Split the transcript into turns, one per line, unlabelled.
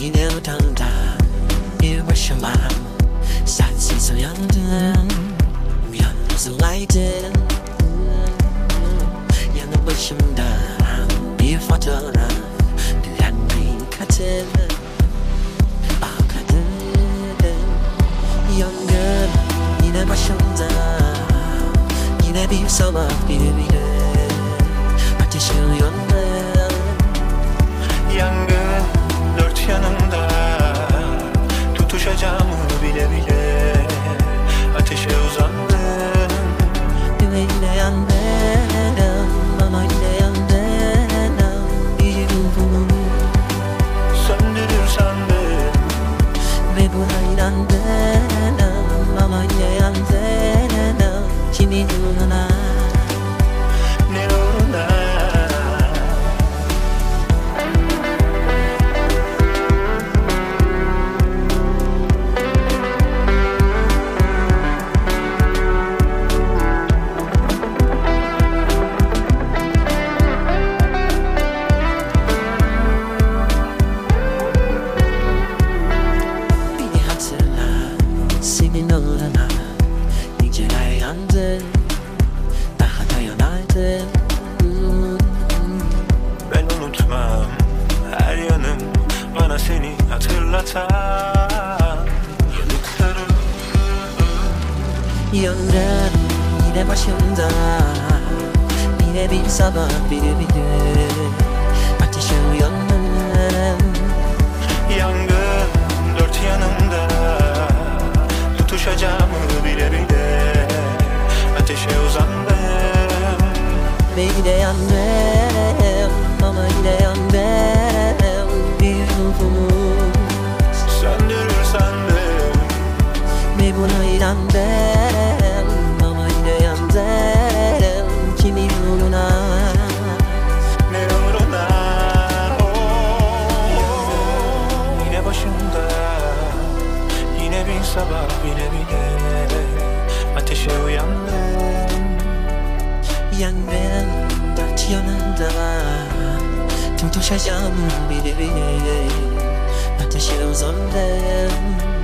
yine odamda Bir başıma Sensiz uyandım Yalnız olaydım Yanı başımda Bir fotoğraf Dilenmeyin katıl Ah kadın Yangın Yine başımda Yine bir sabah bile bile Ateşin yandı Uğruna Niceler yandı Daha dayanardın
Ben unutmam Her yanım bana seni hatırlatan Yanıklarım
Yangın yine başımda Yine bir sabah bile Ateşe Ve yine yandım Ama yine yandım Bir ruhumuz
Söndürür sandım
Ve buna inandım Ama yine yandım Kimin uğruna
Ne uğruna oh. Yine başımda. Yine bir sabah bile bile Ateşe uyandım.
Yangın yanında Tutuşacağım bile bile Ateşe uzandım